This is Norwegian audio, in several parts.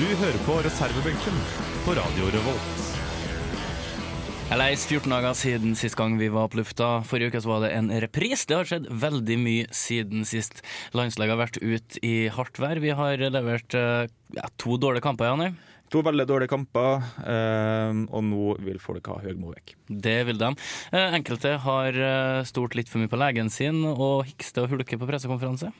hører på reservebenken på Radio Revolt. Jeg leis 14 dager siden sist gang vi var på lufta. Forrige uke så var det en repris. Det har skjedd veldig mye siden sist. Landslaget har vært ute i hardt vær. Vi har levert eh, ja, to dårlige kamper, Janne. To veldig dårlige kamper, eh, og nå vil folk ha Høgmo vekk. Det vil de. Eh, Enkelte har stort litt for mye på legen sin og hikster og hulker på pressekonferanse.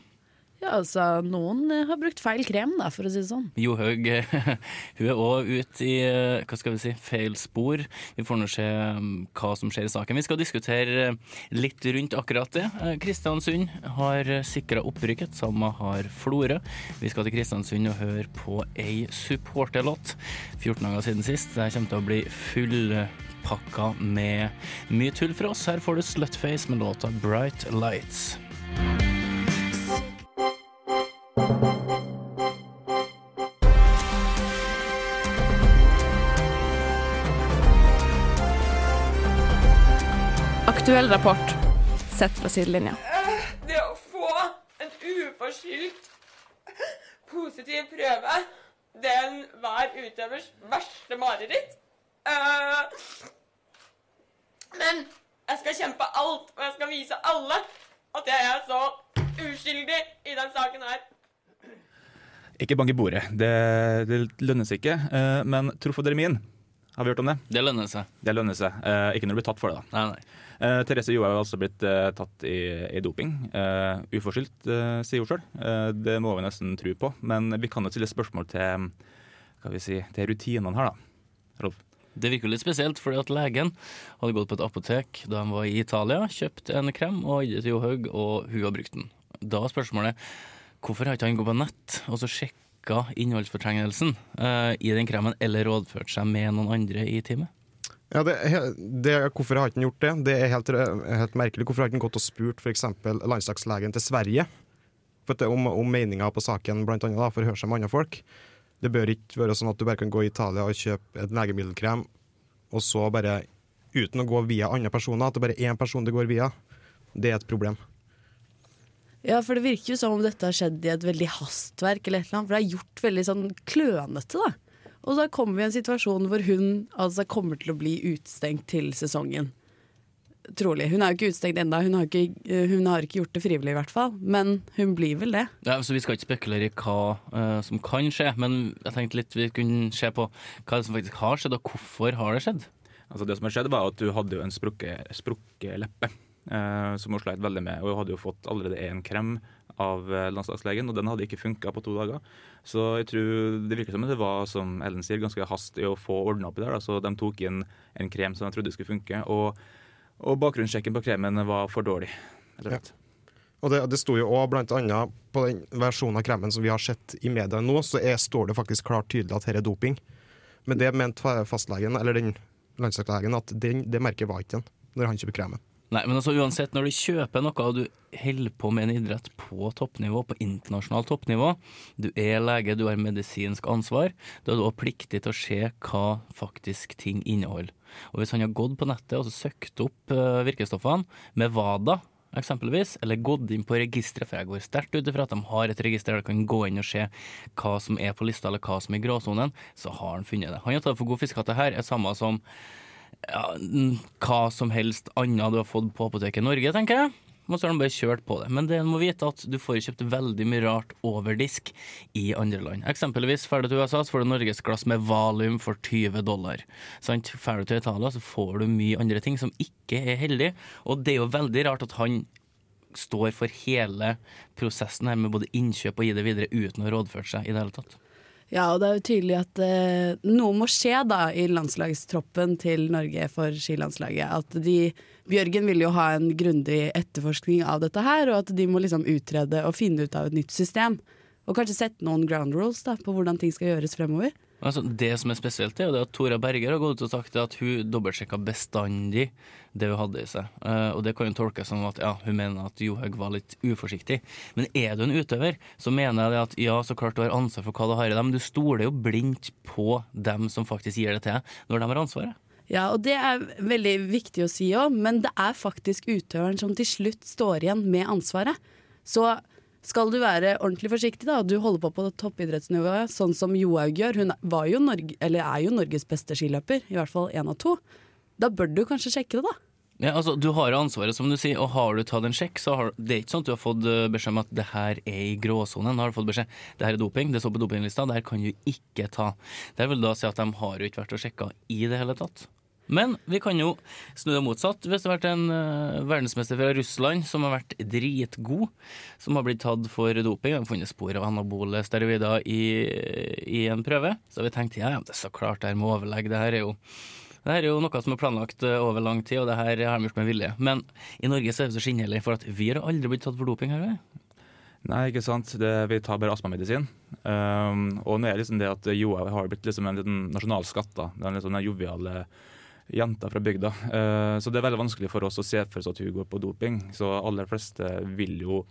Ja, altså, noen eh, har brukt feil krem, da, for å si det sånn. Johaug hun er òg ute i eh, hva skal vi si, feil spor. Vi får nå se um, hva som skjer i saken. Vi skal diskutere eh, litt rundt akkurat det. Eh, Kristiansund har sikra opprykket, samme har Florø. Vi skal til Kristiansund og høre på ei supporterlåt. 14 dager siden sist. Det kommer til å bli fullpakka med mye tull for oss. Her får du Slutface med låta Bright Lights. Aktuell rapport sett fra sidelinja. Det å få en uforskyldt positiv prøve, det er hver utøvers verste mareritt. Eh, men jeg skal kjempe alt, og jeg skal vise alle at jeg er så uskyldig i den saken her. Ikke bank i bordet, det, det lønner seg ikke. Eh, men trofodermin, har vi hørt om det? Det lønner seg. Det lønner seg. Eh, ikke når du blir tatt for det, da. Nei, nei. Eh, Therese Jo har altså blitt eh, tatt i, i doping. Eh, uforskyldt, eh, sier hun sjøl. det må vi nesten tro på. Men vi kan jo stille spørsmål til, si, til rutinene her, da. Rolf. Det virker litt spesielt, fordi at legen hadde gått på et apotek da han var i Italia, kjøpt en krem og gitt til Johaug, og hun har brukt den. Da er spørsmålet hvorfor har ikke han gått på nett og så sjekka innholdsfortrengelsen eh, i den kremen, eller rådført seg med noen andre i teamet? Ja, det, det, hvorfor har ikke gjort det? Det er helt, helt merkelig. Hvorfor har ikke gått og spurt f.eks. landslagslegen til Sverige for det, om, om meninga på saken, blant annet, da, for å høre seg med andre folk? Det bør ikke være sånn at du bare kan gå i Italia og kjøpe et legemiddelkrem, og så bare, uten å gå via andre personer, at det bare er én person det går via. Det er et problem. Ja, for det virker jo som om dette har skjedd i et veldig hastverk, eller et eller annet, for det er gjort veldig sånn klønete, da. Og da kommer vi i en situasjon hvor hun altså kommer til å bli utestengt til sesongen. Trolig. Hun er jo ikke utestengt ennå, hun, har ikke- hun har ikke gjort det frivillig i hvert fall. Men hun blir vel det. Ja, så Vi skal ikke spekulere i hva uh, som kan skje, men jeg tenkte litt vi kunne se på hva som faktisk har skjedd, og hvorfor har det skjedd. Altså Det som har skjedd, var at hun hadde jo en sprukket leppe. Uh, som hun sleit veldig med. Og hun hadde jo fått allerede en krem av eh, landslagslegen, og den hadde ikke funka på to dager. Så jeg tror det virker som det var som Ellen sier, ganske hastig å få ordna opp i det. Så de tok inn en krem som de trodde skulle funke, og, og bakgrunnssjekken på kremen var for dårlig. rett og. Det, det sto jo blant annet på den versjonen av kremen som vi har sett i media nå, så er, står det faktisk klart tydelig at dette er doping. Men det mente fastlegen, eller den landslagslegen, at den, det merket var ikke den når han kjøper kremen. Nei, men altså uansett, når du kjøper noe og du holder på med en idrett på toppnivå, på internasjonalt toppnivå, du er lege, du har medisinsk ansvar, da er du også pliktig til å se hva faktisk ting inneholder. Og hvis han har gått på nettet og søkt opp uh, virkestoffene med WADA, eksempelvis, eller gått inn på registeret, for jeg går sterkt ut ifra at de har et register der du kan gå inn og se hva som er på lista, eller hva som er i gråsonen, så har han funnet det. Han har tatt for god fisk at det her er samme som ja, hva som helst annet du har fått på apoteket Norge, tenker jeg. Og så har de bare kjørt på det. Men det må vite at du får kjøpt veldig mye rart over disk i andre land. Eksempelvis drar du til USA, så får du norgesglass med valium for 20 dollar. Sant? Drar du til Italia, så får du mye andre ting som ikke er heldig. Og det er jo veldig rart at han står for hele prosessen her med både innkjøp og gi det videre uten å ha rådført seg i det hele tatt. Ja, og det er jo tydelig at eh, noe må skje da i landslagstroppen til Norge for skilandslaget. At de, Bjørgen vil jo ha en grundig etterforskning av dette her, og at de må liksom utrede og finne ut av et nytt system. Og kanskje sette noen ground rules da, på hvordan ting skal gjøres fremover. Altså, det som er spesielt, er jo at Tora Berger har gått ut og sagt at hun dobbeltsjekka bestandig det hun hadde i seg. Uh, og det kan jo tolkes som at ja, hun mener at Johaug var litt uforsiktig. Men er du en utøver, så mener jeg at ja, så klart du har ansvar for hva du har i deg, men du stoler jo blindt på dem som faktisk gir det til deg, når de har ansvaret. Ja, og det er veldig viktig å si òg, men det er faktisk utøveren som til slutt står igjen med ansvaret. Så skal du være ordentlig forsiktig, da, og du holder på på toppidrettsnivået, sånn som Johaug gjør, hun var jo Norge, eller er jo Norges beste skiløper, i hvert fall én av to, da bør du kanskje sjekke det, da. Ja, altså, Du har ansvaret, som du sier, og har du tatt en sjekk, så har det er ikke sånn at du har fått eh, beskjed om at det her er i gråsonen. Har du fått beskjed det her er doping, det står på dopinglista, det her kan du ikke ta. Det vil da si at de har jo ikke vært og sjekka i det hele tatt. Men vi kan jo snu det motsatt. Hvis det har vært en uh, verdensmester fra Russland som har vært dritgod, som har blitt tatt for doping, har funnet spor av anabole steroider i, i en prøve, så har vi tenkt ja, det er så klart det her med overlegg, det her er jo det her er jo noe som er planlagt eh, over lang tid, og det her har de gjort med vilje. Men i Norge så er det så skinnhellig, for at vi har aldri blitt tatt for doping. her, Nei, ikke sant. Det, vi tar bare astmamedisin. Um, og nå er det liksom det at Johaug har blitt liksom en liten nasjonalskatt. da. Det er en litt sånn joviale jenta fra bygda. Uh, så det er veldig vanskelig for oss å se for oss at hun går på doping. Så aller fleste vil jo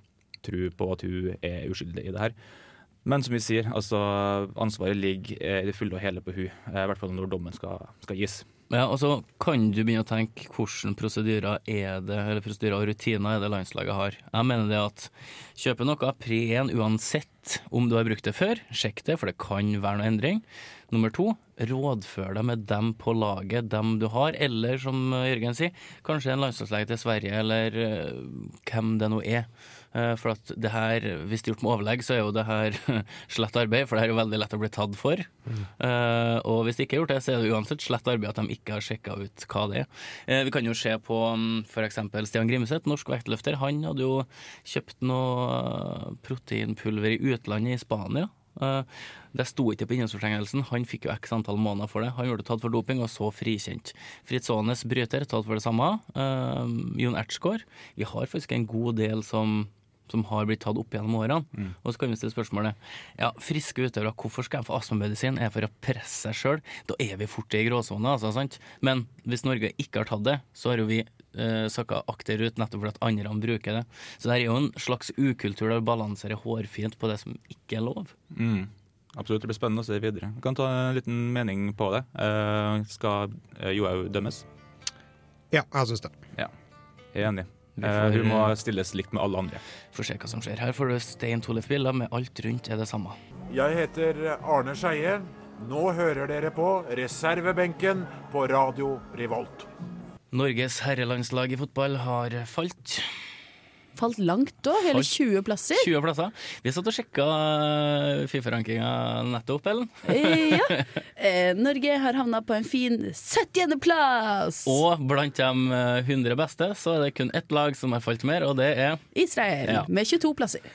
tro på at hun er uskyldig i det her. Men som vi sier, altså ansvaret ligger i det fulle og hele på hun, eh, i hvert fall når dommen skal, skal gis. Ja, og så kan du begynne å tenke hvilke prosedyrer er det, eller prosedyrer og rutiner er det landslaget har. Jeg mener det at kjøper noe pre 1 uansett om du har brukt det før, sjekk det, for det kan være noe endring. Nummer to, rådfør deg med dem på laget, dem du har, eller som Jørgen sier, kanskje en landslagslege til Sverige, eller uh, hvem det nå er. Uh, for at det her, hvis det er gjort med overlegg, så er jo det her slett arbeid, for det her er jo veldig lett å bli tatt for. Uh, og hvis det ikke er gjort det, så er det uansett slett arbeid at de ikke har sjekka ut hva det er. vi kan jo se på um, f.eks. Stian Grimseth, norsk vektløfter. Han hadde jo kjøpt noe proteinpulver i utlandet, i Spania. Uh, det sto ikke på innholdsfortrengelsen. Han fikk jo x antall måneder for det. Han ble tatt for doping, og så frikjent. Fritz Aanes bryter, tatt for det samme. Uh, Jon Ertsgaard. Vi har faktisk en god del som, som har blitt tatt opp gjennom årene. Mm. Og så kan vi stille spørsmålet ja, friske utøvere, hvorfor skal jeg få astmamedisin? Er det for å presse seg sjøl? Da er vi fort i gråsona, altså. sant? Men hvis Norge ikke har tatt det, så har jo vi eh, sakka akterut nettopp fordi at andre bruker det. Så det er jo en slags ukultur der vi balanserer hårfint på det som ikke er lov. Mm. Absolutt, det blir spennende å se videre. Vi kan ta en liten mening på det. Eh, skal Johaug dømmes? Ja, jeg syns det. Ja, jeg er enig. Uh, hun må stilles likt med alle andre. Får se hva som skjer. Her får du Stein Tollef Villa med Alt rundt er det samme. Jeg heter Arne Skeie. Nå hører dere på reservebenken på Radio Revolt. Norges herrelandslag i fotball har falt. Falt langt da, hele 20 plasser. 20 plasser. Vi satt og sjekka Fifa-rankinga nettopp, Ellen. ja. Eh, Norge har havna på en fin 70. plass! Og blant de 100 beste så er det kun ett lag som har falt mer, og det er Israel, ja. med 22 plasser.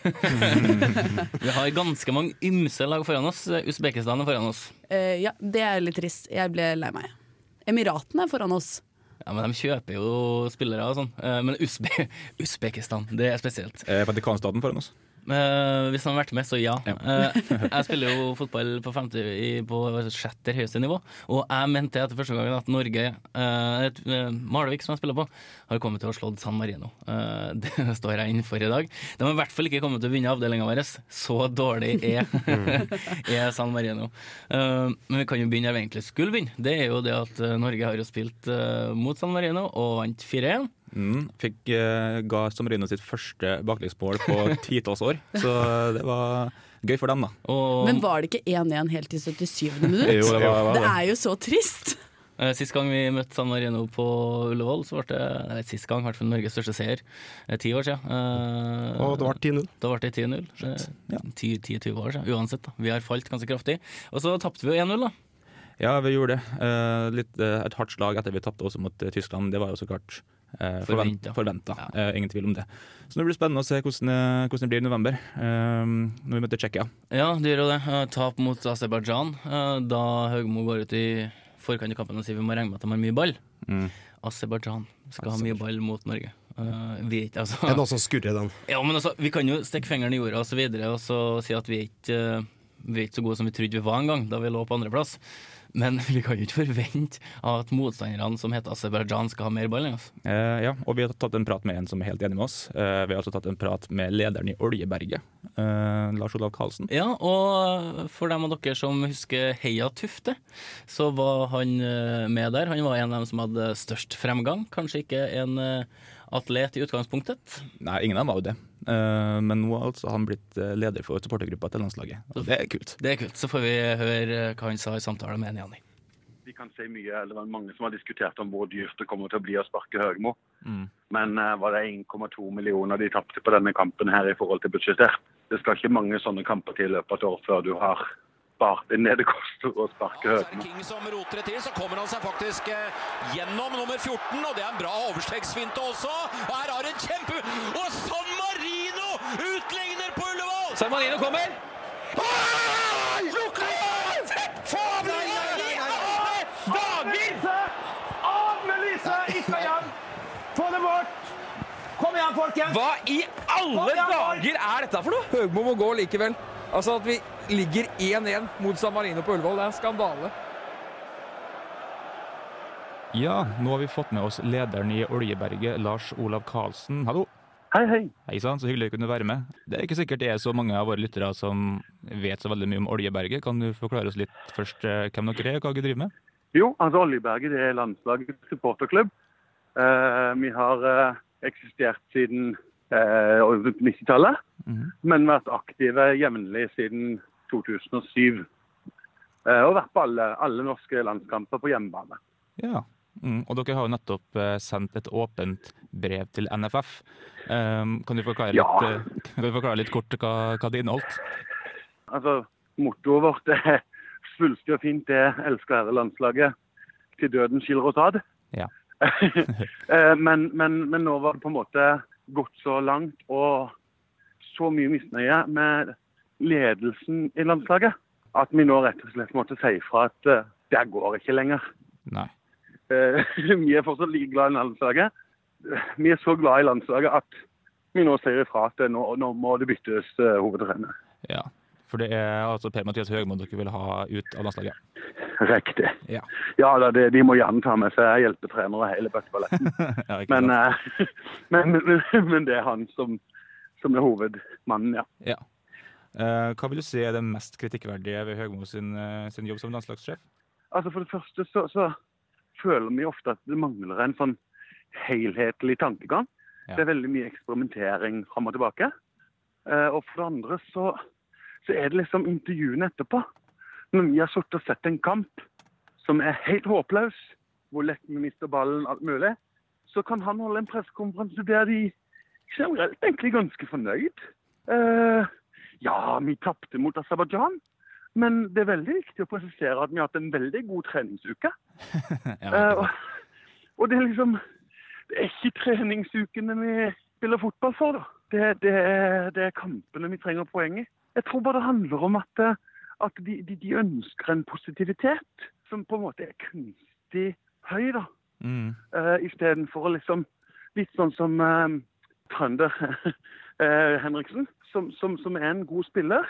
Vi har ganske mange ymse lag foran oss. Usbekistan er foran oss. Eh, ja, det er litt trist. Jeg ble lei meg. Emiratene er foran oss. Ja, men De kjøper jo spillere og sånn. Men Usbe Usbekistan, det er spesielt. Er Vatikanstaten foran oss? Uh, hvis han har vært med, så ja. ja. uh, jeg spiller jo fotball på, 50, i, på sjette høyeste nivå, og jeg mente etter første gangen at Norge uh, Malvik, som jeg spiller på, har kommet til å ha slått San Marino. det står jeg innenfor i dag. De har i hvert fall ikke kommet til å vinne avdelinga vår. Så dårlig er, er San Marino. men vi kan jo begynne der vi egentlig skulle begynne. Det er jo det at Norge har jo spilt mot San Marino og vant 4-1. Mm, fikk, uh, ga San sitt første baklengsmål på titalls år, så det var gøy for dem, da. Og, Men var det ikke 1-1 helt til 77. minutt? jo, det, var, var det. det er jo så trist! Uh, sist gang vi møtte San Marino på Ullevål, så ble det nei, sist gang, hvert fall Norges største seier. Uh, ti år siden. Eh, og det ble 10-0. Da ble det 10-0. 10-20 år siden. Uansett, da. Vi har falt ganske kraftig. Og så tapte vi jo 1-0, da. Ja, vi gjorde det. Litt, et hardt slag etter vi tapte også mot Tyskland. Det var jo så klart Eh, forventa. forventa. Ja. Eh, ingen tvil om det. Så det blir spennende å se hvordan, eh, hvordan det blir i november, når vi møter Tsjekkia. Ja, det gjør jo det. Tap mot Aserbajdsjan. Da Høgmo går ut i forkant av kampen og sier vi må regne med at de har mye ball. Mm. Aserbajdsjan skal ha mye ball mot Norge. Uh, vi ikke, altså, er det noe som skurrer den? Ja, men altså, Vi kan jo stikke fingeren i jorda og så videre og så si at vi ikke uh, Vi er ikke så gode som vi trodde vi var en gang, da vi lå på andreplass. Men vi kan jo ikke forvente at motstanderne som heter Aserbajdsjan skal ha mer ball enn oss. Eh, ja, og vi har tatt en prat med en som er helt enig med oss. Eh, vi har også tatt en prat med lederen i Oljeberget, eh, Lars Olav Karlsen. Ja, og for dem av dere som husker Heia Tufte, så var han eh, med der. Han var en av dem som hadde størst fremgang. Kanskje ikke en eh, atlet i utgangspunktet. Nei, ingen av dem var jo det. Eh, men nå har altså han blitt eh, leder for supportergruppa til landslaget. Og det er kult. Det er kult. Så får vi høre hva han sa i samtale med Niani. Vi kan si mye, eller Det var mange som har diskutert om hvor dyrt det kommer til å bli å sparke Høgmo. Mm. Men uh, var det 1,2 millioner de tapte på denne kampen her i forhold til budsjettert? Det skal ikke mange sånne kamper til i løpet av et år før du har spart inn det det koster å sparke Høgmo. King som roter det til, så kommer han seg faktisk eh, gjennom nummer 14, og det er en bra overstegsfinte også. Og her har en kjempe... Og Marino utligner på Ullevål! San Marino kommer. Igjen! Kom igjen, folkens! Hva i alle dager er dette for noe? Høgmo må gå likevel. Altså At vi ligger 1-1 mot San Marino på Ullevål, det er en skandale. Ja, nå har vi fått med oss lederen i Oljeberget, Lars Olav Karlsen. Hallo. Hei, hei. Hei sann, så hyggelig å kunne være med. Det er ikke sikkert det er så mange av våre lyttere som vet så veldig mye om Oljeberget. Kan du forklare oss litt først eh, hvem dere er, og hva dere driver med? Jo, altså Oljeberget det er landslagets supporterklubb. Eh, vi har eh, eksistert siden eh, 90-tallet, Mhm. men vært aktive jevnlig siden 2007. Eh, og vært på alle, alle norske landskamper på hjemmebane. Ja. Mm, og dere har jo nettopp eh, sendt et åpent brev til NFF. Um, kan, du forklare Ja. litt, eh, kan du forklare litt kort hva, hva det inneholdt? Altså, Mottoet vårt er svulstig og fint, det elsker ære landslaget. Til døden skiller oss ad. Ja. Eh, men, men, men nå var det på en måte gått så langt og så mye misnøye med ledelsen i landslaget at vi nå rett og slett måtte si ifra at uh, det går ikke lenger. Nei. Eh, vi er fortsatt like glad i landslaget. Vi er så glad i landslaget at vi nå sier ifra at nå, nå må det byttes uh, hovedtrener. Ja. For det er altså Per-Mathias Høgmo dere vil ha ut av landslaget? Riktig. Ja. Ja, da, det, de må gjerne ta med seg hjelpetrenere hele bøtteballetten. ja, Men, eh, men, men, men det er han som, som er hovedmannen, ja. ja. Uh, hva vil du si er det mest kritikkverdige ved Høgmo sin, sin jobb som landslagssjef? Altså For det første så, så føler vi ofte at det mangler en sånn helhetlig tankegang. Ja. Det er veldig mye eksperimentering fram og tilbake. Eh, og for det andre så, så er det liksom intervjuene etterpå. Når vi har sittet og sett en kamp som er helt håpløs, hvor lett vi mister ballen, alt mulig, så kan han holde en pressekonferanse der de generelt egentlig ganske fornøyd. Uh, ja, vi tapte mot Aserbajdsjan. Men det er veldig viktig å presisere at vi har hatt en veldig god treningsuke. ja, uh, og, og det er liksom Det er ikke treningsukene vi spiller fotball for, da. Det, det, er, det er kampene vi trenger poeng i. Jeg tror bare det handler om at, eh, at de, de, de ønsker en positivitet som på en måte er kunstig høy, da. Mm. Uh, Istedenfor å liksom Litt sånn som uh, Trønder uh, Henriksen, som, som, som er en god spiller,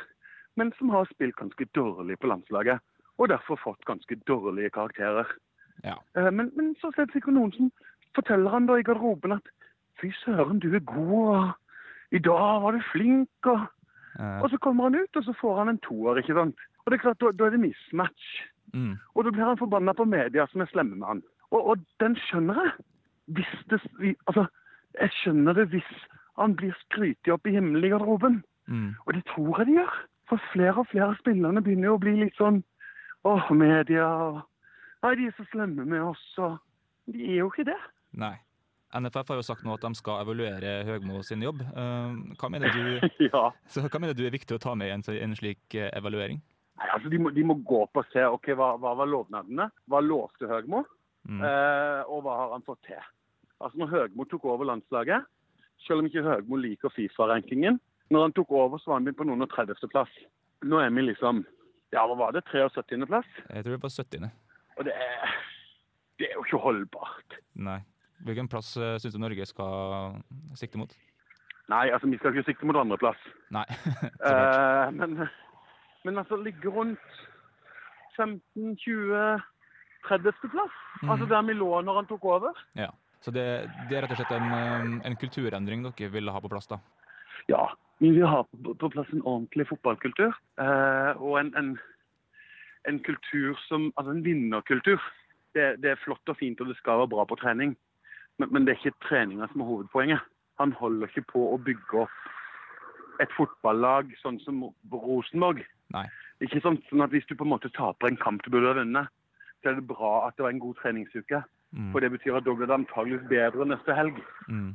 men som har spilt ganske dårlig på landslaget. Og derfor fått ganske dårlige karakterer. Ja. Eh, men, men så er sikkert noen som forteller han da i garderoben at fy søren, du er god, og i dag var du flink, og ja. Og så kommer han ut, og så får han en toer, ikke sant. Og det er klart, da, da er det mismatch. mm. Og da blir han forbanna på media som er slemme med han. Og, og den skjønner jeg. Hvis det, altså, jeg skjønner det hvis han blir skrytet opp i himmelen i garderoben. Mm. Og det tror jeg de gjør. For flere og flere av spillerne begynner jo å bli litt sånn Åh, media Nei, de er så slemme med oss, og De er jo ikke det. Nei. NFF har jo sagt nå at de skal evaluere Høgmo sin jobb. Eh, hva, mener du, ja. så hva mener du er viktig å ta med i en, en slik eh, evaluering? Nei, altså, de må, de må gå opp og se ok, hva, hva var lovnadene. Hva lovte Høgmo? Mm. Eh, og hva har han fått til? Altså Når Høgmo tok over landslaget, selv om ikke Høgmo liker Fifa-rankingen Når han tok over, så var han på noen og 30.-plass. Nå er vi liksom Ja, hva var det? 73.-plass? Jeg tror det på 70. Og det er, det er jo ikke holdbart. Nei. Hvilken plass uh, syns du Norge skal sikte mot? Nei, altså vi skal ikke sikte mot andreplass. Nei. Eh, men, men altså ligge rundt 15, 20, 30. plass. Altså der vi lå når han tok over. Ja. Så det, det er rett og slett en, eh, en kulturendring dere ville ha på plass, da? Ja, vi vil ha på, plass en ordentlig fotballkultur. Eh, og en, en, en kultur som Altså en vinnerkultur. Det, det er flott og fint, og det skal være bra på trening. Men, men det er ikke treninga som er hovedpoenget. Han holder ikke på å bygge opp et fotballag sånn som Rosenborg. Nei. Ikke sånn, sånn at Hvis du på en måte taper en kamp du burde ha vunnet, så er det bra at det var en god treningsuke. Mm. For det betyr at da blir det antageligvis bedre neste helg. Mm.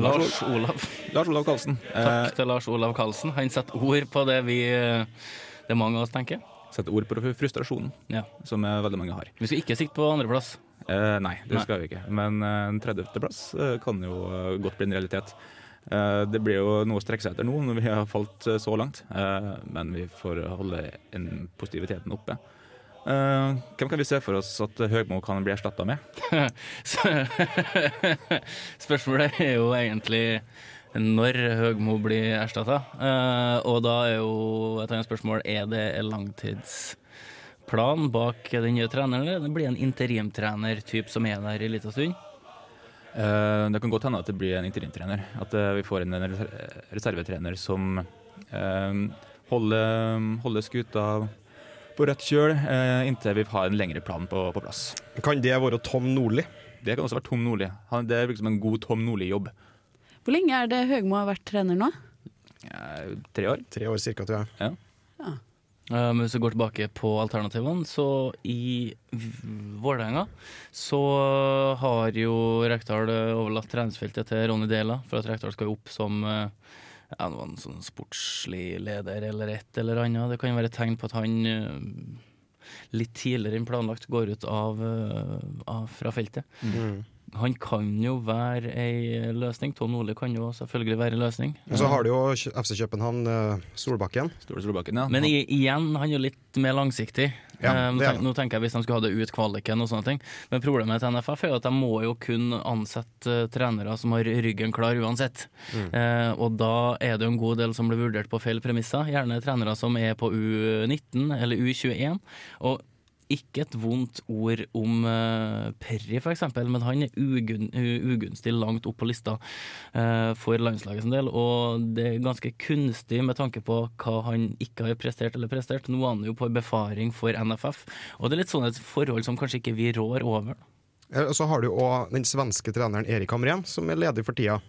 Lars Olav. Lars Olav Karlsen. Takk til Lars Olav Karlsen. Han setter ord på det vi eh, det mange av oss tenker. Setter ord på frustrasjonen, Ja. som veldig mange har. Vi skal ikke sikte på andreplass. Eh, nei, det Nei. skal vi ikke. Men eh, en eh, tredjeplass eh, kan jo eh, godt bli en realitet. Eh, det blir jo noe å strekke seg etter nå når vi har falt så langt, eh, men vi får holde en positiviteten oppe. Eh, hvem kan vi se for oss at Høgmo kan bli erstatta med? Spørsmålet er jo egentlig når Høgmo blir erstatta. og da er jo et annet spørsmål er det en langtidsplan bak den nye treneren, eller det blir en interimtrener-typ som er der i liten stund? Uh, det kan godt hende at det blir en interimtrener. At uh, vi får inn en reservetrener som uh, holder, holder skuta på rett kjøl eh, inntil vi har en lengre plan på, på plass. Kan det være Tom Nordli? Det kan også være Tom Nordli. Han, det er liksom en god Tom Nordli-jobb. Hvor lenge er det Høgmo har vært trener nå? Eh, tre år. Tre år cirka, tror jeg. Ja. Eh, Men hvis vi går tilbake på alternativene, så i Vålerenga så har jo Rekdal overlatt treningsfeltet til Ronny Dela, for at Rekdal skal opp som eh, det var en sånn sportslig leder eller et eller annet. Det kan være et tegn på at han eh, litt tidligere enn planlagt går ut av, eh, av fra feltet. Mm. Han kan jo være ei løsning. Tom Ole kan jo selvfølgelig være en løsning. Og så har du jo FC København, eh, Solbakken. Store Solbakken, ja. Men igjen, han er jo litt mer langsiktig. Ja, Eh, nå, er tenk, nå tenker jeg hvis de skulle ha det ut kvaliken og sånne ting. Men problemet til NFF er jo at de må jo kun ansette eh, trenere som har ryggen klar uansett. Mm. Eh, og da er det jo en god del som blir vurdert på feil premisser. Gjerne trenere som er på U19 eller U21. Og ikke et vondt ord om uh, Perry, f.eks., men han er ugun, ugunstig langt opp på lista uh, for landslaget sin del. Og det er ganske kunstig med tanke på hva han ikke har prestert eller prestert. Nå er han jo på befaring for NFF, og det er litt sånn et forhold som kanskje ikke vi rår over. Og så har du òg den svenske treneren Erik Hamrén, som er ledig for tida.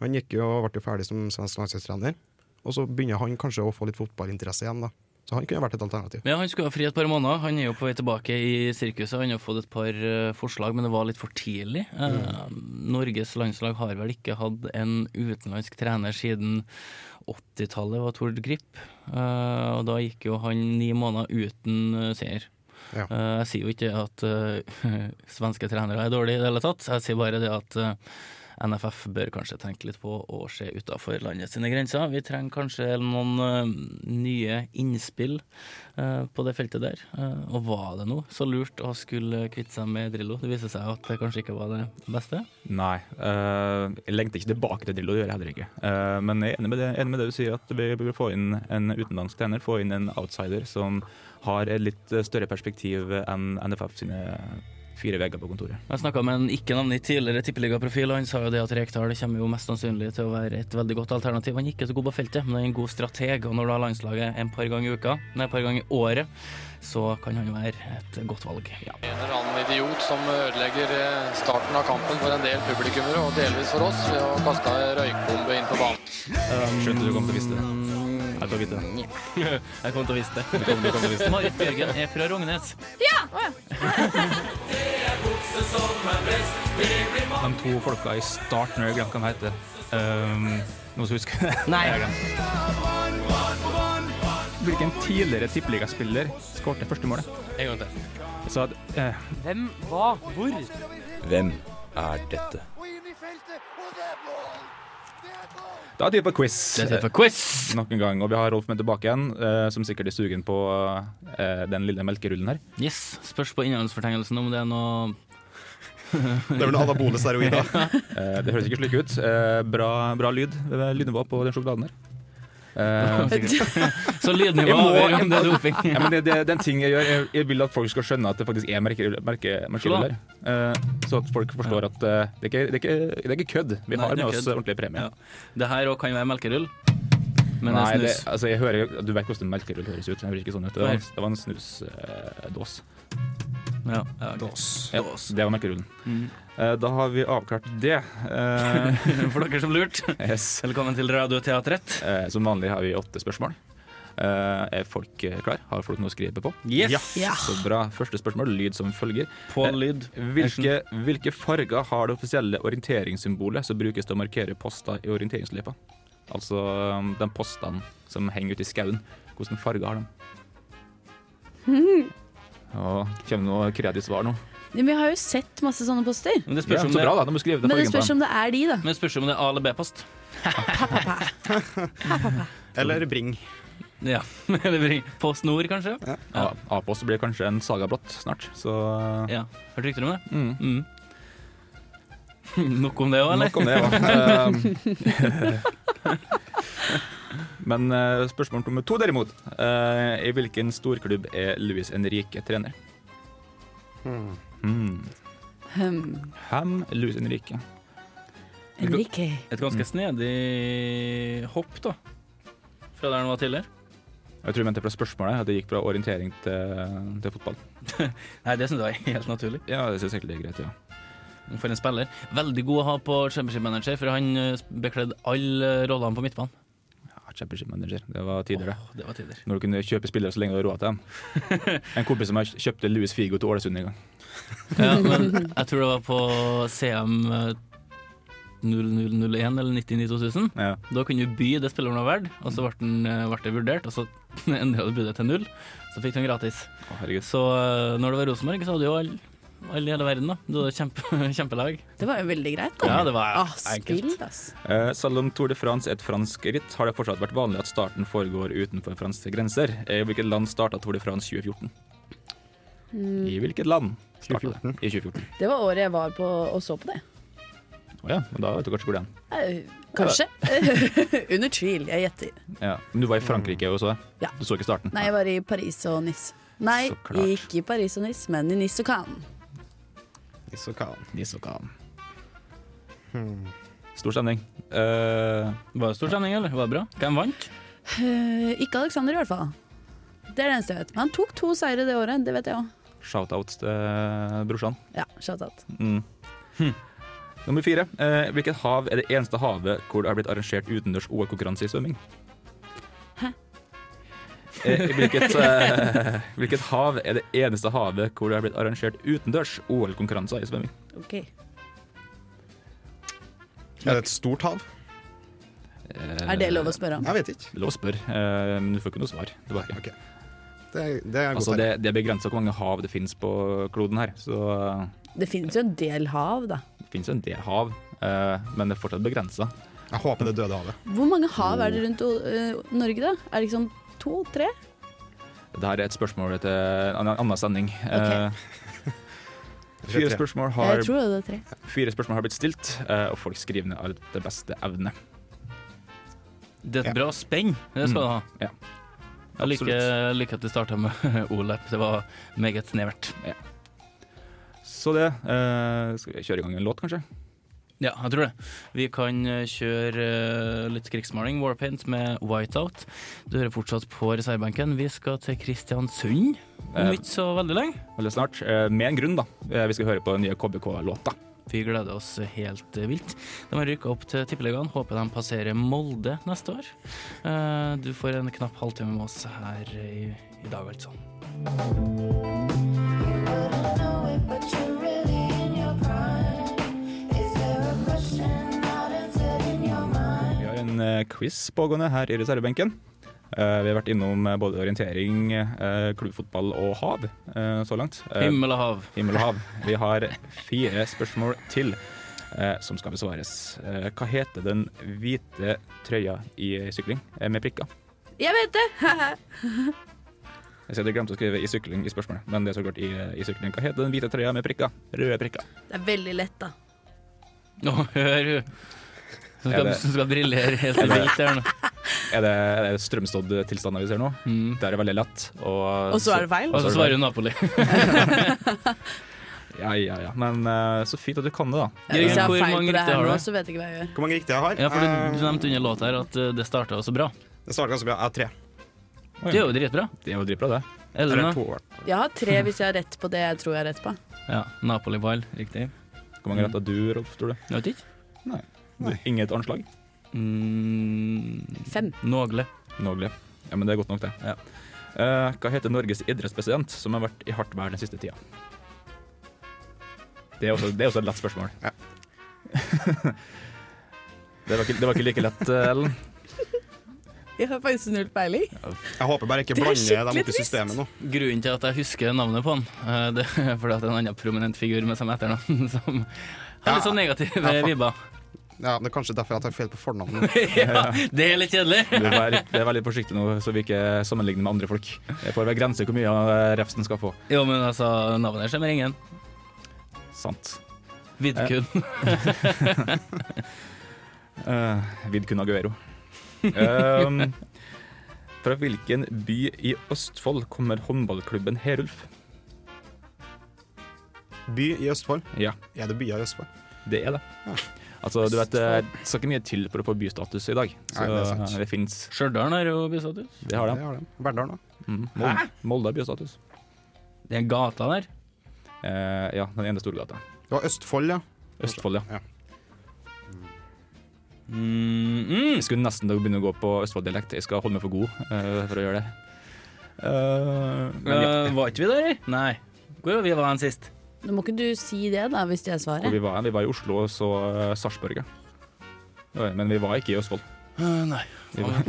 Han gikk jo og ble ferdig som svensk landslagstrener. Og så begynner han kanskje å få litt fotballinteresse igjen, da. Så han kunne vært et alternativ. Men Han skulle ha fri et par måneder. Han er jo på vei tilbake i sirkuset. Han har fått et par eh, forslag, men det var litt for tidlig. Mm. Norges landslag har vel ikke hatt en utenlandsk trener siden 80-tallet, var Tord Grip. Eh, og da gikk jo han ni måneder uten seier. Ja. Jeg sier jo ikke at svenske trenere er dårlige i det hele tatt. Jeg sier bare det at NFF bør kanskje tenke litt på å se utafor landet sine grenser. Vi trenger kanskje noen uh, nye innspill uh, på det feltet der. Uh, og var det noe så lurt å skulle kvitte seg med Drillo? Det viser seg at det kanskje ikke var det beste. Nei. jeg lengter ikke tilbake til Drillo, det gjør jeg heller ikke. Men jeg er enig med, det, enig med det du sier, at vi bør få inn en utenlandsk trener. Få inn en outsider som har et litt større perspektiv enn NFF sine fire vegger på kontoret. Jeg snakka med en ikke navngitt tidligere tippeligaprofil, og han sa jo det at Rekdal kommer jo mest sannsynlig til å være et veldig godt alternativ. Han er ikke så god på feltet, men han er en god strateg, og når du har landslaget en par ganger i uka, nei, et par ganger i året, så kan han være et godt valg. Ja. En eller annen idiot som ødelegger eh, starten av kampen for en del publikummere, og delvis for oss, ved å kaste ei røykbombe inn på banen. Skjønte du kom til å vise det. Jeg kommer vite det. Jeg kom til å vise det. Du kommer, du til å vise det. Marit Bjørgen er fra Rognes. Ja! De to folka i starten, jeg glemte hva de heter. Um, noen som husker det? Nei. Jeg hvilken tidligere tippeligaspiller skårte første målet? En gang til. Så at, eh, Hvem, hva, hvor? Hvem er dette? Da er det tid for quiz. Det er tid for quiz. Nok en gang. Og vi har Rolf med tilbake igjen, eh, som sikkert er sugen på eh, den lille melkerullen her. Yes. Spørs på innholdsfortegnelsen om det er noe Det er vel noe anabole steroider. Eh, det høres ikke slik ut. Bra, bra lyd. Er lydnivå på den sjokoladen her. Eh, Så lydnivå Jeg avgjør om det er doping. Ja, men det, det, det er en ting jeg gjør. Jeg, jeg vil at folk skal skjønne at det faktisk er merkerull merke. Eh, så at folk forstår at uh, det, er ikke, det, er ikke, det er ikke kødd. Vi Nei, har med oss ordentlig premie. Ja. Det her òg kan være melkerull, men Nei, det er det, altså jeg hører, du vet hvordan melkerull høres ut. Det høres ikke sånn ut. Det var, det var en snusdås. Ja, ja. Ja, det var nøkkelen. Mm. Eh, da har vi avklart det. Eh, For dere som lurte. yes. Velkommen til Radioteatret. Eh, som vanlig har vi åtte spørsmål. Eh, er folk klar? Har folk noe å skrive på? Yes! Ja. Så bra. Første spørsmål, lyd som følger. På lyd. Hvilke, hvilke farger har det offisielle orienteringssymbolet som brukes til å markere poster i orienteringsløypa? Altså um, de postene som henger ute i skauen. Hvilken farge har de? Og Kommer noe kreativt svar nå? Men vi har jo sett masse sånne poster. Men det Ja, spørs om det, bra, da. Det Men det spørs om det er de, da. men det spørs om det er A- eller B-post. Eller Bring. Ja. Eller bring- Post Nord, kanskje? Ja, A-post blir kanskje en saga blått snart, så Ja. Hørte rykter om det? mm. Mm. Nok om det òg, eller? Nok om det, ja. Men eh, spørsmål nummer to, derimot. Eh, I hvilken storklubb er Luis Henrique trener? Hmm. Hmm. Hem. Ham Luis Henrique. Enrique. Et ganske snedig hopp, da. Fra der han var tidligere. Jeg tror jeg mente fra spørsmålet at det gikk fra orientering til, til fotball. Nei, det syns jeg er helt naturlig. Ja, det syns jeg egentlig er greit, ja. For en spiller. Veldig god å ha på Championship Manager, for han eh, bekledde alle rollene på midtbanen. Ja Championship manager. Det var tider, det. Åh, det var tider. Når du kunne kjøpe spillere så lenge du hadde råd til dem. En kompis som jeg kjøpte Louis Figo til Ålesund en gang. Ja, men jeg tror det var på CM eh, 0001 eller 99-2000. Ja. Da kunne du by det spilleren var verdt, og så ble, den, eh, det vurdert, og så endra du budet til null. Så fikk du den gratis. Å. Så eh, når det var Rosenborg, så hadde du jo alle all i hele verden. da Du var kjempe, kjempelag. Det var jo veldig greit. Ja, det var ah, enkelt. spill. Eh, selv om Tour de France er et fransk ritt, har det fortsatt vært vanlig at starten foregår utenfor franske grenser. I hvilket land starta Tour de France 2014? Mm. I hvilket land starta det? I 2014. Det var året jeg var på og så på det. Å ja, men da vet du kanskje hvor det er. Eh, Kanskje. Under tvil, jeg gjetter. Ja. Men du var i Frankrike og så det? Ja. Du så ikke starten? Nei, jeg var i Paris og Nice. Nei, ikke i Paris og Nice, men i Nice og Cannes. Is og kan. Nis og Cannes. Hmm. Stor stemning. Uh, Var det stor stemning, eller? Var det bra? Hvem vant? Uh, ikke Alexander, i hvert fall. Det er det eneste jeg vet. Men han tok to seire det året, det vet jeg òg. Shout-out til brorsan. Ja, shout-out. Mm. Nummer fire. Uh, hvilket hav er det eneste havet hvor det har blitt arrangert utendørs OL-konkurranse i svømming? Eh, hvilket, eh, hvilket hav er det eneste havet hvor det har blitt arrangert utendørs OL-konkurranser i svømming? Ok. Er det et stort hav? Eh, Er det lov å spørre om? Jeg vet ikke. Lov å spørre, eh, men du får ikke noe svar. tilbake. Ok. Det, det er godt Altså, det, det er begrensa hvor mange hav det finnes på kloden her. Så eh, Det finnes jo en del hav, da. det finnes jo en del hav, eh, men det er fortsatt begrensa. Jeg håper det døde havet. Hvor mange hav er det rundt eh, Norge, da? Er det liksom to? Tre? Det her er et spørsmål til en annen sending. Okay. fire, spørsmål har, Jeg tror det er tre. fire spørsmål har blitt stilt, eh, og folk skriver ned av det beste evne. Det er et Ja. bra spenn. Det skal Mm. du ha. Ja. Jeg liker, jeg liker at du starta med Olep. Det var meget snevert. Så det eh, Skal vi kjøre i gang en låt, kanskje? Ja, jeg tror det. Vi kan eh, kjøre eh, litt krigsmaling, Warpaint, med Whiteout. Du hører fortsatt på reservebenken. Vi skal til Kristiansund om Eh. ikke så veldig lenge. Veldig snart. Med en grunn, da. Vi skal høre på den nye KBK-låta. Vi gleder oss helt vilt. De har rykka opp til Tippeligaen. Håper de passerer Molde neste år. Eh, Du får en knapp halvtime med oss her i, i dag, altså. Vi har en eh, quiz pågående her i reservebenken. Eh, vi har vært innom eh, både orientering, eh, klubbfotball og hav eh, så langt. Himmel og hav. Himmel og hav. Vi har fire spørsmål til eh, som skal besvares. Eh, hva heter den hvite trøya i sykling med prikker? Jeg vet det! Jeg ser du glemte å skrive 'i sykling' i spørsmålet, men det er så klart i, i sykling. Hva heter den hvite trøya med prikker? Røde prikker. det er veldig lett, da. Nå, hør hun. Som skal, det- som skal briljere helt det- vilt her nå. Er det, er det strømstådd-tilstander vi ser nå? Det er veldig lett. Og, Og så er det feil. Og så svarer Napoli. Ja, ja, ja. Men uh, så fint at du kan det, da. Ja, hvis jeg har feil på det her nå, så vet jeg ikke hva jeg gjør. Hvor mange riktige jeg har? Ja, for du, Eh, du nevnte under låta her at eh, det starta så bra. Det starta ganske bra. Jeg har tre. Det er jo dritbra. Det er jo dritbra, det. Eller to. Jeg har tre hvis jeg har rett på det jeg tror jeg har rett på. Ja, Napoli-ball, riktig. Hvor mange rett har du, Rolf, tror du? Jeg vet ikke. Nei. Inget anslag? Mm, Fem. Någle. Nogle. Ja, men det er godt nok, det. Ja. Eh, hva heter Norges idrettspresident som har vært i hardt vær den siste tida? Det er også, det er også et lett spørsmål. det, var ikke, det var ikke like lett, eh, Ellen. Jeg har faktisk null peiling. Jeg håper bare ikke Det er blander dem opp i systemet nå. Grunnen til at jeg husker navnet på han, eh, det er fordi at det er en annen prominent figur med samme etternavn som har litt sånn negative Ja, vibber. Ja, Det er kanskje derfor jeg tar feil på fornavnet. ja, det er litt kjedelig. Du er er veldig forsiktig nå, så vi ikke sammenligner med andre folk. Det får være grenser hvor mye refsen skal få. Jo, men altså, navnet skjemmer ingen. Sant. Vidkun. Uh, Vidkun Aguero. Um, fra hvilken by i Østfold kommer håndballklubben Herulf? By i Østfold? Ja, Er det byer i Østfold? det er det. Altså, du vet, Det skal ikke mye til for å få bystatus i dag. Så Nei, det er sant. det fins Stjørdal har jo bystatus. Det har de. Det har de. Verdal, da. Mm. Molde, Molde har bystatus. Det er gata der. Eh, ja, den ene storgata. Det var Østfold, ja. Østfold, ja. Ja. Mm, mm. Jeg skulle nesten begynne å gå på Østfold-dialekt. Jeg skal holde meg for god uh, for å gjøre det. Uh, men ja, uh, var ikke vi der? Nei. Hvor var vi var hen sist? Nå må ikke du si det, da, hvis det er hvor vi var, vi var i Oslo og så uh, Sarpsborg. Men vi var ikke i Østfold. Uh, nei. Var,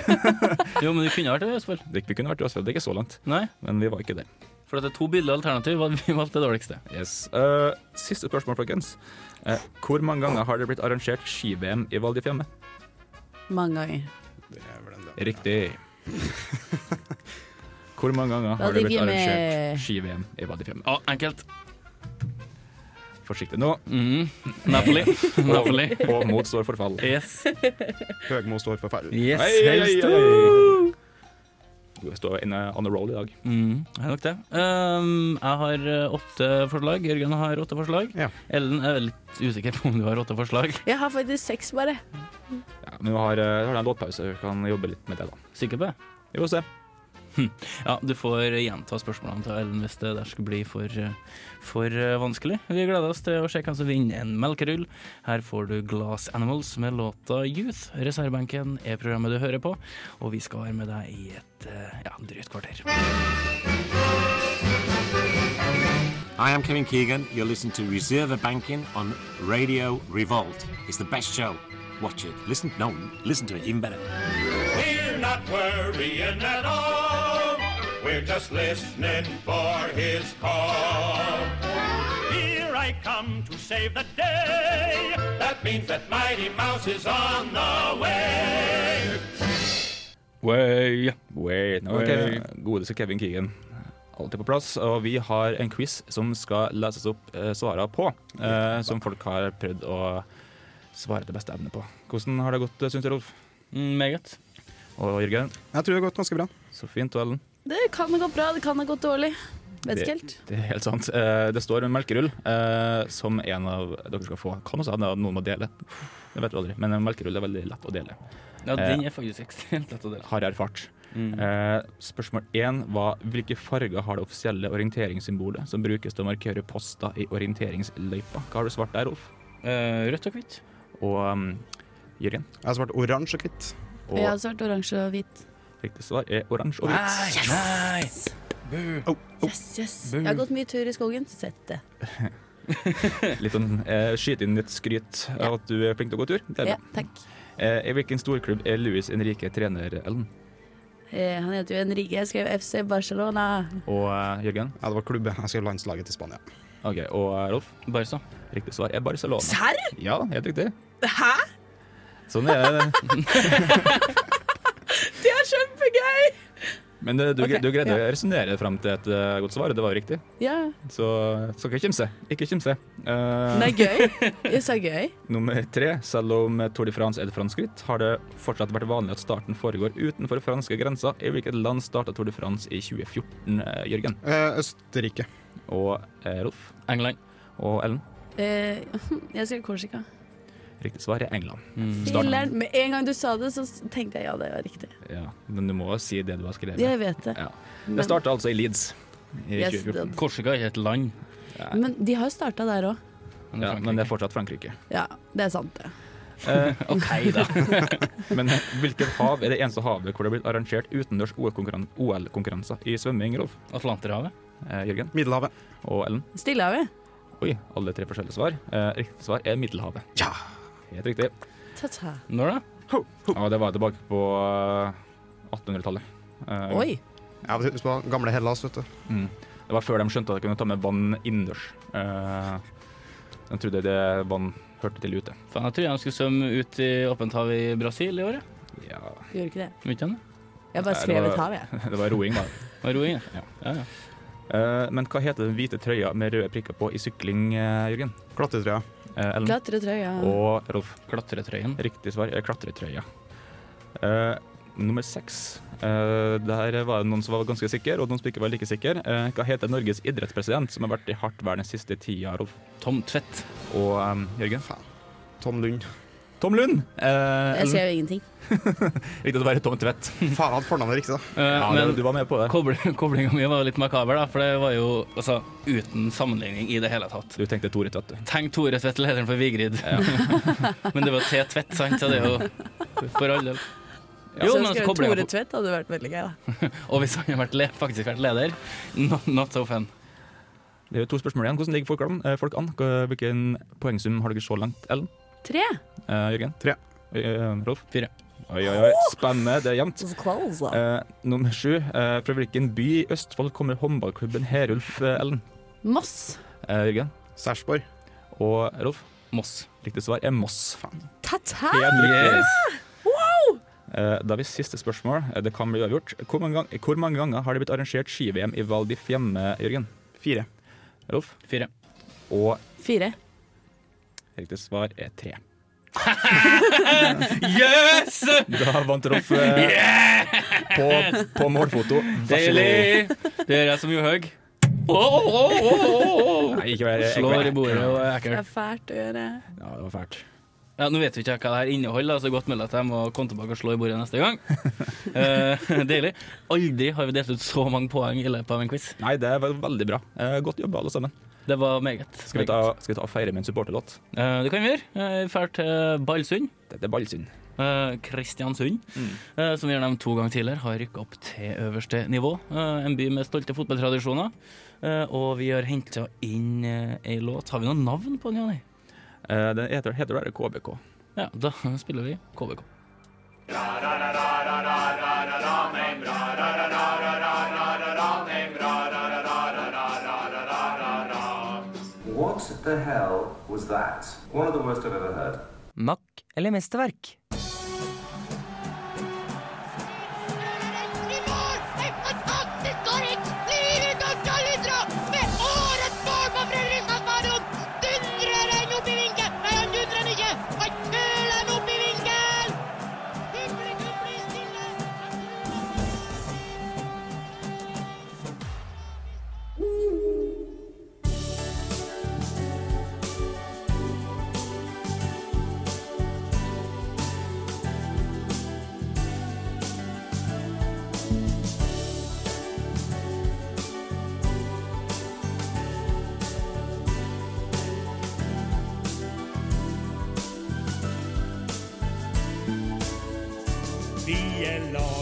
Jo, men vi kunne vært i Østfold. det, vi kunne vært i Østfold, det er ikke så langt, Nei, men vi var ikke der. for det er to billige alternativ, og vi valgte det dårligste. Yes. Uh, siste spørsmål, folkens. Uh, hvor mange ganger har det blitt arrangert ski-VM i Val di Fiemme? Mange ganger. Det er vel en del. Riktig. Hvor mange ganger har det blitt arrangert ski-VM i Val di enkelt. Forsiktig nå. Mm. Napoli. Napoli. Og, mot står for fall. Yes. Høgmo står for fall. Yes, Hei, hei, helst. hei, hei. Du står inne on the roll i dag. Mm, er nok det. Um, jeg har eh, åtte forslag. Jørgen har åtte forslag. Ja. Ellen er litt usikker på om du har åtte forslag. Jeg har faktisk seks, bare. Ja, men du har, eh, du har en låtpause, du kan jobbe litt med det, da. Sikker på det? Vi får se. Ja, du får gjenta spørsmålene til Ellen hvis det der skulle bli for, for eh, vanskelig. Vi gleder oss til å se hvem som vinner en melkerull. Her får du Glass Animals med låta Youth. Reservebenken er programmet du hører på, og vi skal være med deg i et eh, ja, drøyt kvarter. I am Kevin Keegan. You're listening to Reserve Banking on Radio Revolt. It's the best show. Watch it. Listen, no, listen to it even better. Not worrying at all. We're just listening for his call. Here I come to save the day. That means that Mighty Mouse is on the way. Way. Way. no Way. Okay. Godeste Kevin Keegan alltid på plass. Og vi har en quiz som skal leses opp eh, svarene på, eh, som folk har prøvd å svare til beste evne på. Hvordan har det gått, syns du, Rolf? Mm, meget. Og Jørgen? Jeg tror det har gått ganske bra. Så fint. Og Ellen? Det kan ha gått bra, det kan ha gått dårlig. Vet ikke helt. Det er helt sant. Eh, det står en melkerull eh, som en av dere skal få. Kan også hende noen må dele. Det vet du aldri. Men en melkerull er veldig lett å dele. Ja, den er faktisk ekstremt lett å dele. Har jeg erfart. Mm. Eh, spørsmål én var hvilke farger har det offisielle orienteringssymbolet som brukes til å markere poster i orienteringsløypa? Hva har du svart der, Rolf? Eh, rødt og hvitt. Og um, Jørgen? Jeg har svart oransje og hvitt. Og Jeg hadde svart oransje og hvit. riktig svar er oransje og hvit. Nei! Yes, yes. Jeg har gått mye tur i skogen. Sett det. Litt sånn eh, Skyte inn litt skryt av at du er flink til å gå tur. Det er Ja, takk. Eh, I hvilken storklubb er Luis Henrique trener, Ellen? Eh, han heter jo Enrique. Jeg skrev FC Barcelona. Og eh, Jørgen? Ja, det var klubben. Jeg skrev landslaget til Spania. Ok, Og eh, Rolf? Barca. Riktig svar er Barcelona. Serr? Ja, helt riktig. Hæ? Sånn er det. Det er kjempegøy! Men eh, du, okay, du greide ja. å resonnere frem til et uh, godt svar, og det var riktig. Ja. Så skal ikke kimse. Ikke kimse. Uh, er gøy. Det sa gøy. Nummer tre. Selv om Tour de France er et fransk ritt, har det fortsatt vært vanlig at starten foregår utenfor franske grenser. I hvilket land starta Tour de France i 2014, uh, Jørgen? Eh, Østerrike. Og Rolf? England. Og Ellen? Eh, jeg skrev Korsika. Riktig svar er England. Mm. Med en gang du sa det, så tenkte jeg ja, det var riktig. Ja, men du må si det du har skrevet. Jeg vet det. Ja. Men- Det starta altså i Leeds i Yes, 2014. Korsika er ikke et land. Men de har jo starta der òg. Ja, men det er fortsatt Frankrike. Ja, det er sant, det. Eh, OK, da. men hvilket hav er det eneste havet hvor det er blitt arrangert utendørs OL-konkurran- OL-konkurranser i svømming, Rolf? Atlanterhavet. Eh, Jørgen? Middelhavet. Og Ellen? Stillehavet. Oi, alle tre forskjellige svar. Eh, riktig svar er Middelhavet. Ja! Helt riktig. Ta-ta. Når da? Ja, det var tilbake på eh, 1800-tallet. Eh, Oi. Ja, Husk på gamle Hellas, vet du. Mm. Det var før de skjønte at de kunne ta med vann innendørs. Eh, de trodde det vann hørte til ute. Fan, jeg trodde de skulle svømme ut i åpent hav i Brasil i år. jeg. Ja. Gjorde ikke det. Vet ikke? Jeg bare skrev et hav, jeg. Det var roing, da. Det var roing, ja. ja, ja. Eh, men hva heter den hvite trøya med røde prikker på i sykling, eh, Jørgen? Klatretrøya. Eh, Ellen? Klatretrøya. Og Rolf? Klatretrøyen. Riktig svar er klatretrøya. Eh, nummer seks. Eh, der var det noen som var ganske sikker, og noen som ikke var like sikker. Eh, hva heter Norges idrettspresident som har vært i hardt vær den siste tida, Rolf? Tom Tvedt. Og eh, Jørgen? Tom Lund. Tom Lund! Eh, Jeg jo ingenting. Riktig å være Tom Tvedt. Faen, hadde fornavnet riktig, da. Eh, Ja, men du var med på det. Koblinga mi var litt makaber, da, for det var jo altså, uten sammenligning i det hele tatt. Du tenkte Tore Tvedt, du. Tenk Tore Tvedt, lederen for Vigrid. men det var T. Tvedt, sant, så det er jo for all del. Jo, Jo, så men altså, koblinga Tore Tvedt hadde vært veldig gøy, da. Og hvis han hadde faktisk vært leder, not, not so fun. Det er jo to spørsmål igjen. Hvordan ligger folk an? Eh, folk an? Hva- Hvilken poengsum har dere så langt, Ellen? Tre. Eh, Jørgen? Tre. Uh, Rolf? Fire. Oi, oi, oi. Spennende. Det er jevnt. Eh, nummer sju. Uh, fra hvilken by i Østfold kommer håndballklubben Herulf, Ellen? Moss. Eh, Jørgen? Sarpsborg. Og Rolf? Moss. Riktig svar er Moss. Ta-ta! Yes. Wow! Eh, da har vi siste spørsmål. Det kan bli avgjort. Hvor mange, gang, hvor mange ganger har det blitt arrangert ski-VM i Val di Fiemme, Jørgen? Fire. Rolf? Fire. Og Fire. riktig svar er tre. Yes! Da vant Rolf eh, på, på målfoto. Deilig! Det gjør jeg som Johaug. Oh, oh, oh, oh, oh. Nei, ikke vær Slår i bordet og er Det ekkelt. er fælt å gjøre. Ja, det var fælt. Ja, nå vet vi ikke hva det her inneholder, så godt mulig at jeg må komme tilbake og slå i bordet neste gang. Eh, deilig. Aldri har vi delt ut så mange poeng i løpet av en quiz. Nei, det var veldig bra. Eh, godt jobba, alle sammen. Det var meget. Skal vi ta, skal vi ta og feire med en supporterlåt? Uh, det kan vi gjøre. Eh, Vi drar til Ballsund. Dette er Ballsund. Kristiansund, Kristiansund, Mm. eh, som vi har nevnt to ganger tidligere, har rykka opp til øverste nivå. Eh, en by med stolte fotballtradisjoner. Eh, og vi har henta inn eh, ei låt. Har vi noe navn på den, Janne? Uh, den heter, heter bare KBK. Ja, da spiller vi KBK. What the hell was that? One of the worst I've ever heard. Mack eller mesterverk?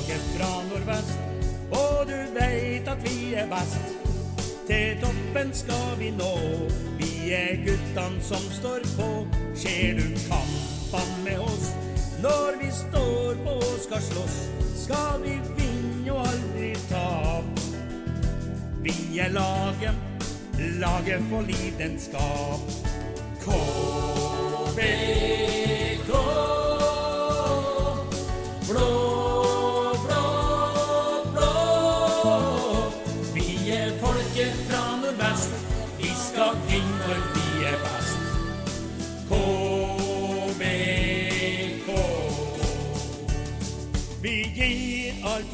Laget fra nordvest, og du veit at vi er best. Til toppen skal vi nå, vi er guttan som står på. Ser du kampan med oss, når vi står på og skal slåss, skal vi vinne og aldri tape. Vi er laget, laget for lidenskap. KBK.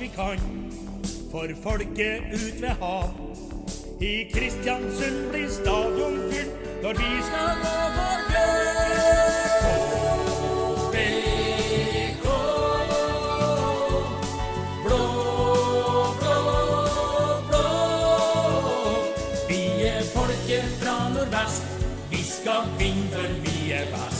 Vi kan for folket ut ved hav. I Kristiansund blir stadion fylt når vi skal gå for er folket fra nordvest. Vi skal vinne vi er best.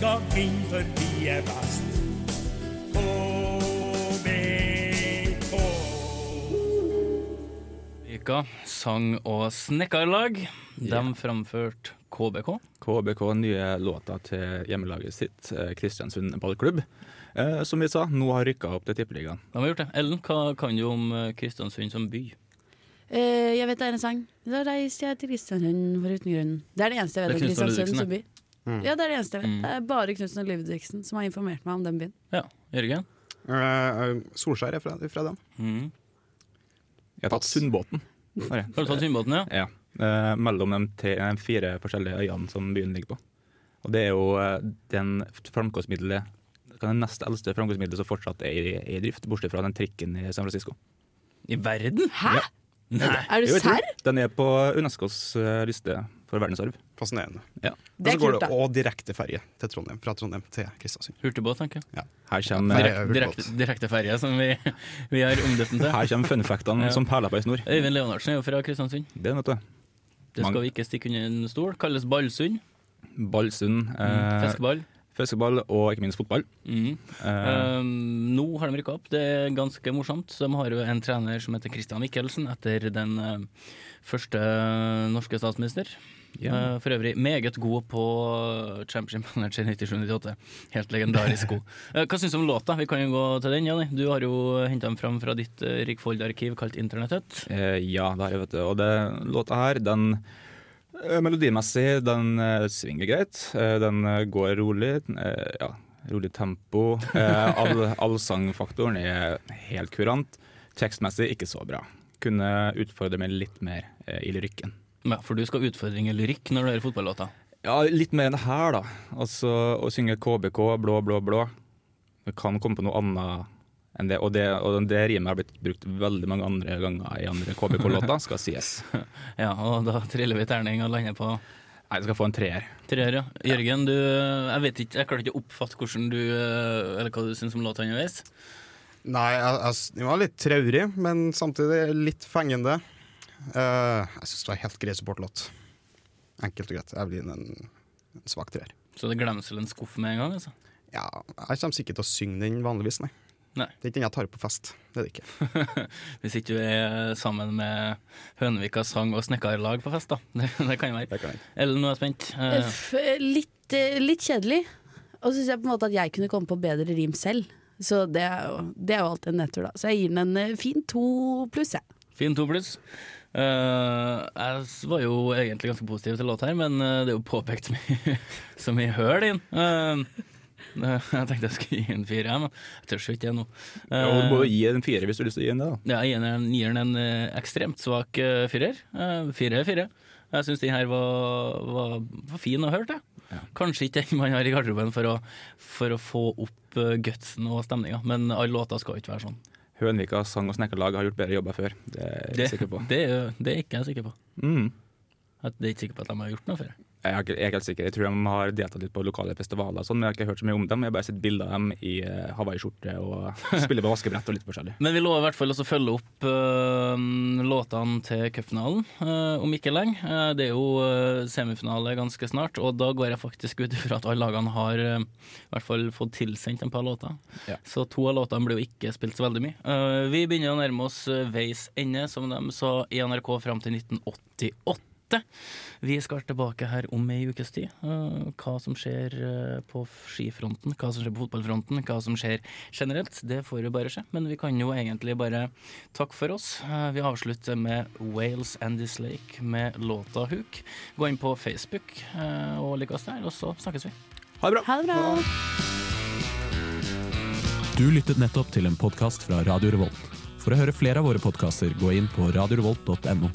Skal vinne for vi er best. KBK. Vika, sang og snekkerlag. De framførte KBK. KBK, nye låta til hjemmelaget sitt, eh, Kristiansund ballklubb. Eh, som vi sa, nå har rykka opp til Tippeligaen. De har gjort det. Ellen, hva kan du om eh, Kristiansund som by? Eh, jeg vet det er en sang. Da reiser jeg til Kristiansund for uten grunn. Det er det eneste jeg vet om Kristiansund som by. Mm. Ja, det er det eneste jeg vet. Mm. Det er bare Knutsen og Ludvigsen som har informert meg om den byen. Ja, Jørgen? Uh, Solskjær er fra, fra den. Mm. Jeg har tatt Sundbåten. Har du tatt Sundbåten, ja? Ja. Uh, mellom de, te- de fire forskjellige øyene som byen ligger på. Og det er jo uh, den framkomstmiddelet det nest eldste framkomstmiddelet som fortsatt er i, i drift, bortsett fra den trikken i San Francisco. I verden? Hæ? Ja. Nei. Er du serr? Den er på Unescos liste for verdensarv. Fascinerende. Ja. Og så går det òg direkteferje til Trondheim, fra Trondheim til Kristiansund. Hurtigbåt, tenker jeg. Ja. Her kommer, Direkte, direkteferje, som vi, vi har omdøpt den til. her kommer funfactene Ja. som perler på ei snor. Øyvind Leonardsen er jo fra Kristiansund. Det vet du. Det skal vi ikke stikke under en stol. Kalles Ballsund. Ballsund. Mm, eh, Fiskeball. Fiskeball og ikke minst fotball. Mm. Eh, Um, nå har de rykka opp. Det er ganske morsomt. De har jo en trener som heter Christian Michelsen, etter den eh, første norske statsminister. Eh, for øvrig meget god på Championship Manager 97-98. Helt legendarisk god. Eh, hva syns du om låta? Vi kan jo gå til den, Janni. Du har jo henta den fram fra ditt uh, rikfoldige arkiv kalt Internettet. Eh, ja, det har jeg, vet du. Og det låta her, den eh, melodimessig, den eh, svinger greit. Eh, den eh, går rolig. eh, ja, rolig tempo. all, all, sangfaktoren er helt kurant. Tekstmessig ikke så bra. Kunne utfordre meg litt mer eh, i lyrikken. Ja, for du skal ha utfordring i lyrikk når du hører fotballåta. Ja, litt mer enn det her, da. Altså å synge KBK, blå, blå, blå. Det kan komme på noe annet enn det. Og det, og det rimet har blitt brukt veldig mange andre ganger i andre KBK-låter, skal sies. Ja, og da triller vi terning og lander på Nei, jeg skal få en treer. treer, ja. Jørgen, du, jeg vet ikke, jeg klarer ikke å oppfatte hvordan du, eh, eller hva du syns om låta underveis. Nei, jeg, jeg, den var litt traurig, men samtidig litt fengende. Eh, jeg syns det var en helt grei supportlåt. Enkelt og greit. Jeg blir en, en svak treer. Så det glemsel en skuff med en gang, altså? Ja, jeg kommer ikke til å synge den vanligvis, nei. Nei. Det er ikke den jeg tar på fest. Det er det ikke. Hvis ikke du er sammen med Hønevika sang- og snekkerlag på fest, da. Det, det kan jo være. Ellen, nå er jeg spent. Uh, F- Litt, litt kjedelig. Og så syns jeg på en måte at jeg kunne komme på bedre rim selv. Så det er jo, det er jo alltid en nedtur, da. Så jeg gir den en fin to pluss, jeg. fin to pluss. Eh, jeg var jo egentlig ganske positiv til låta her, men uh, det er jo påpekt så mye, så mye høl i den. Uh, jeg tenkte jeg skulle gi en fire, jeg, men jeg tør ikke det nå. Ja, du må Eh, jo gi en firer hvis du har lyst til å gi en det. da. Ja, jeg gir den, en eh, ekstremt svak uh, firer. Uh, fire er fire. Jeg syns den her var, var, var fin å høre til. Kanskje ikke den man har i garderoben for å, for å få opp uh, gutsen og stemninga, men alle låter skal ikke være sånn. Hønvika sang- og snekkerlag har gjort bedre jobber før. Det er jeg Det, sikker på. det, er- det er ikke jeg sikker på. Mm. At det er ikke sikker på at de har gjort noe før. Jeg er, ikke, jeg er helt sikker. Jeg tror de har deltatt litt på lokale festivaler, og sånn, men jeg har ikke hørt så mye om dem. Jeg har bare sett bilder av dem i uh, hawaiiskjorte og spiller på vaskebrett og litt forskjellig. Men vi lover i hvert fall å følge opp øh, låtene til cupfinalen øh, om ikke lenge. Eh, det er jo semifinale ganske snart, og da går jeg faktisk ut ifra at alle lagene har øh, i hvert fall fått tilsendt en par låter. Ja. Så to av låtene blir jo ikke spilt så veldig mye. Eh, vi begynner å nærme oss veis ende, som de sa i NRK fram til 1988. Vi skal tilbake her om ei ukes tid. Eh, hva som skjer eh, på skifronten, hva som skjer på fotballfronten, hva som skjer generelt, det får vi bare se. Men vi kan jo egentlig bare takke for oss. Eh, Vi avslutter med Wales and This Lake med låta Hook. Gå inn på Facebook og lik oss der, og så snakkes vi. Ha det bra. Ha det bra. Du lyttet nettopp til en podkast fra Radio Revolt. For å høre flere av våre podkaster, gå inn på radiorevolt.no.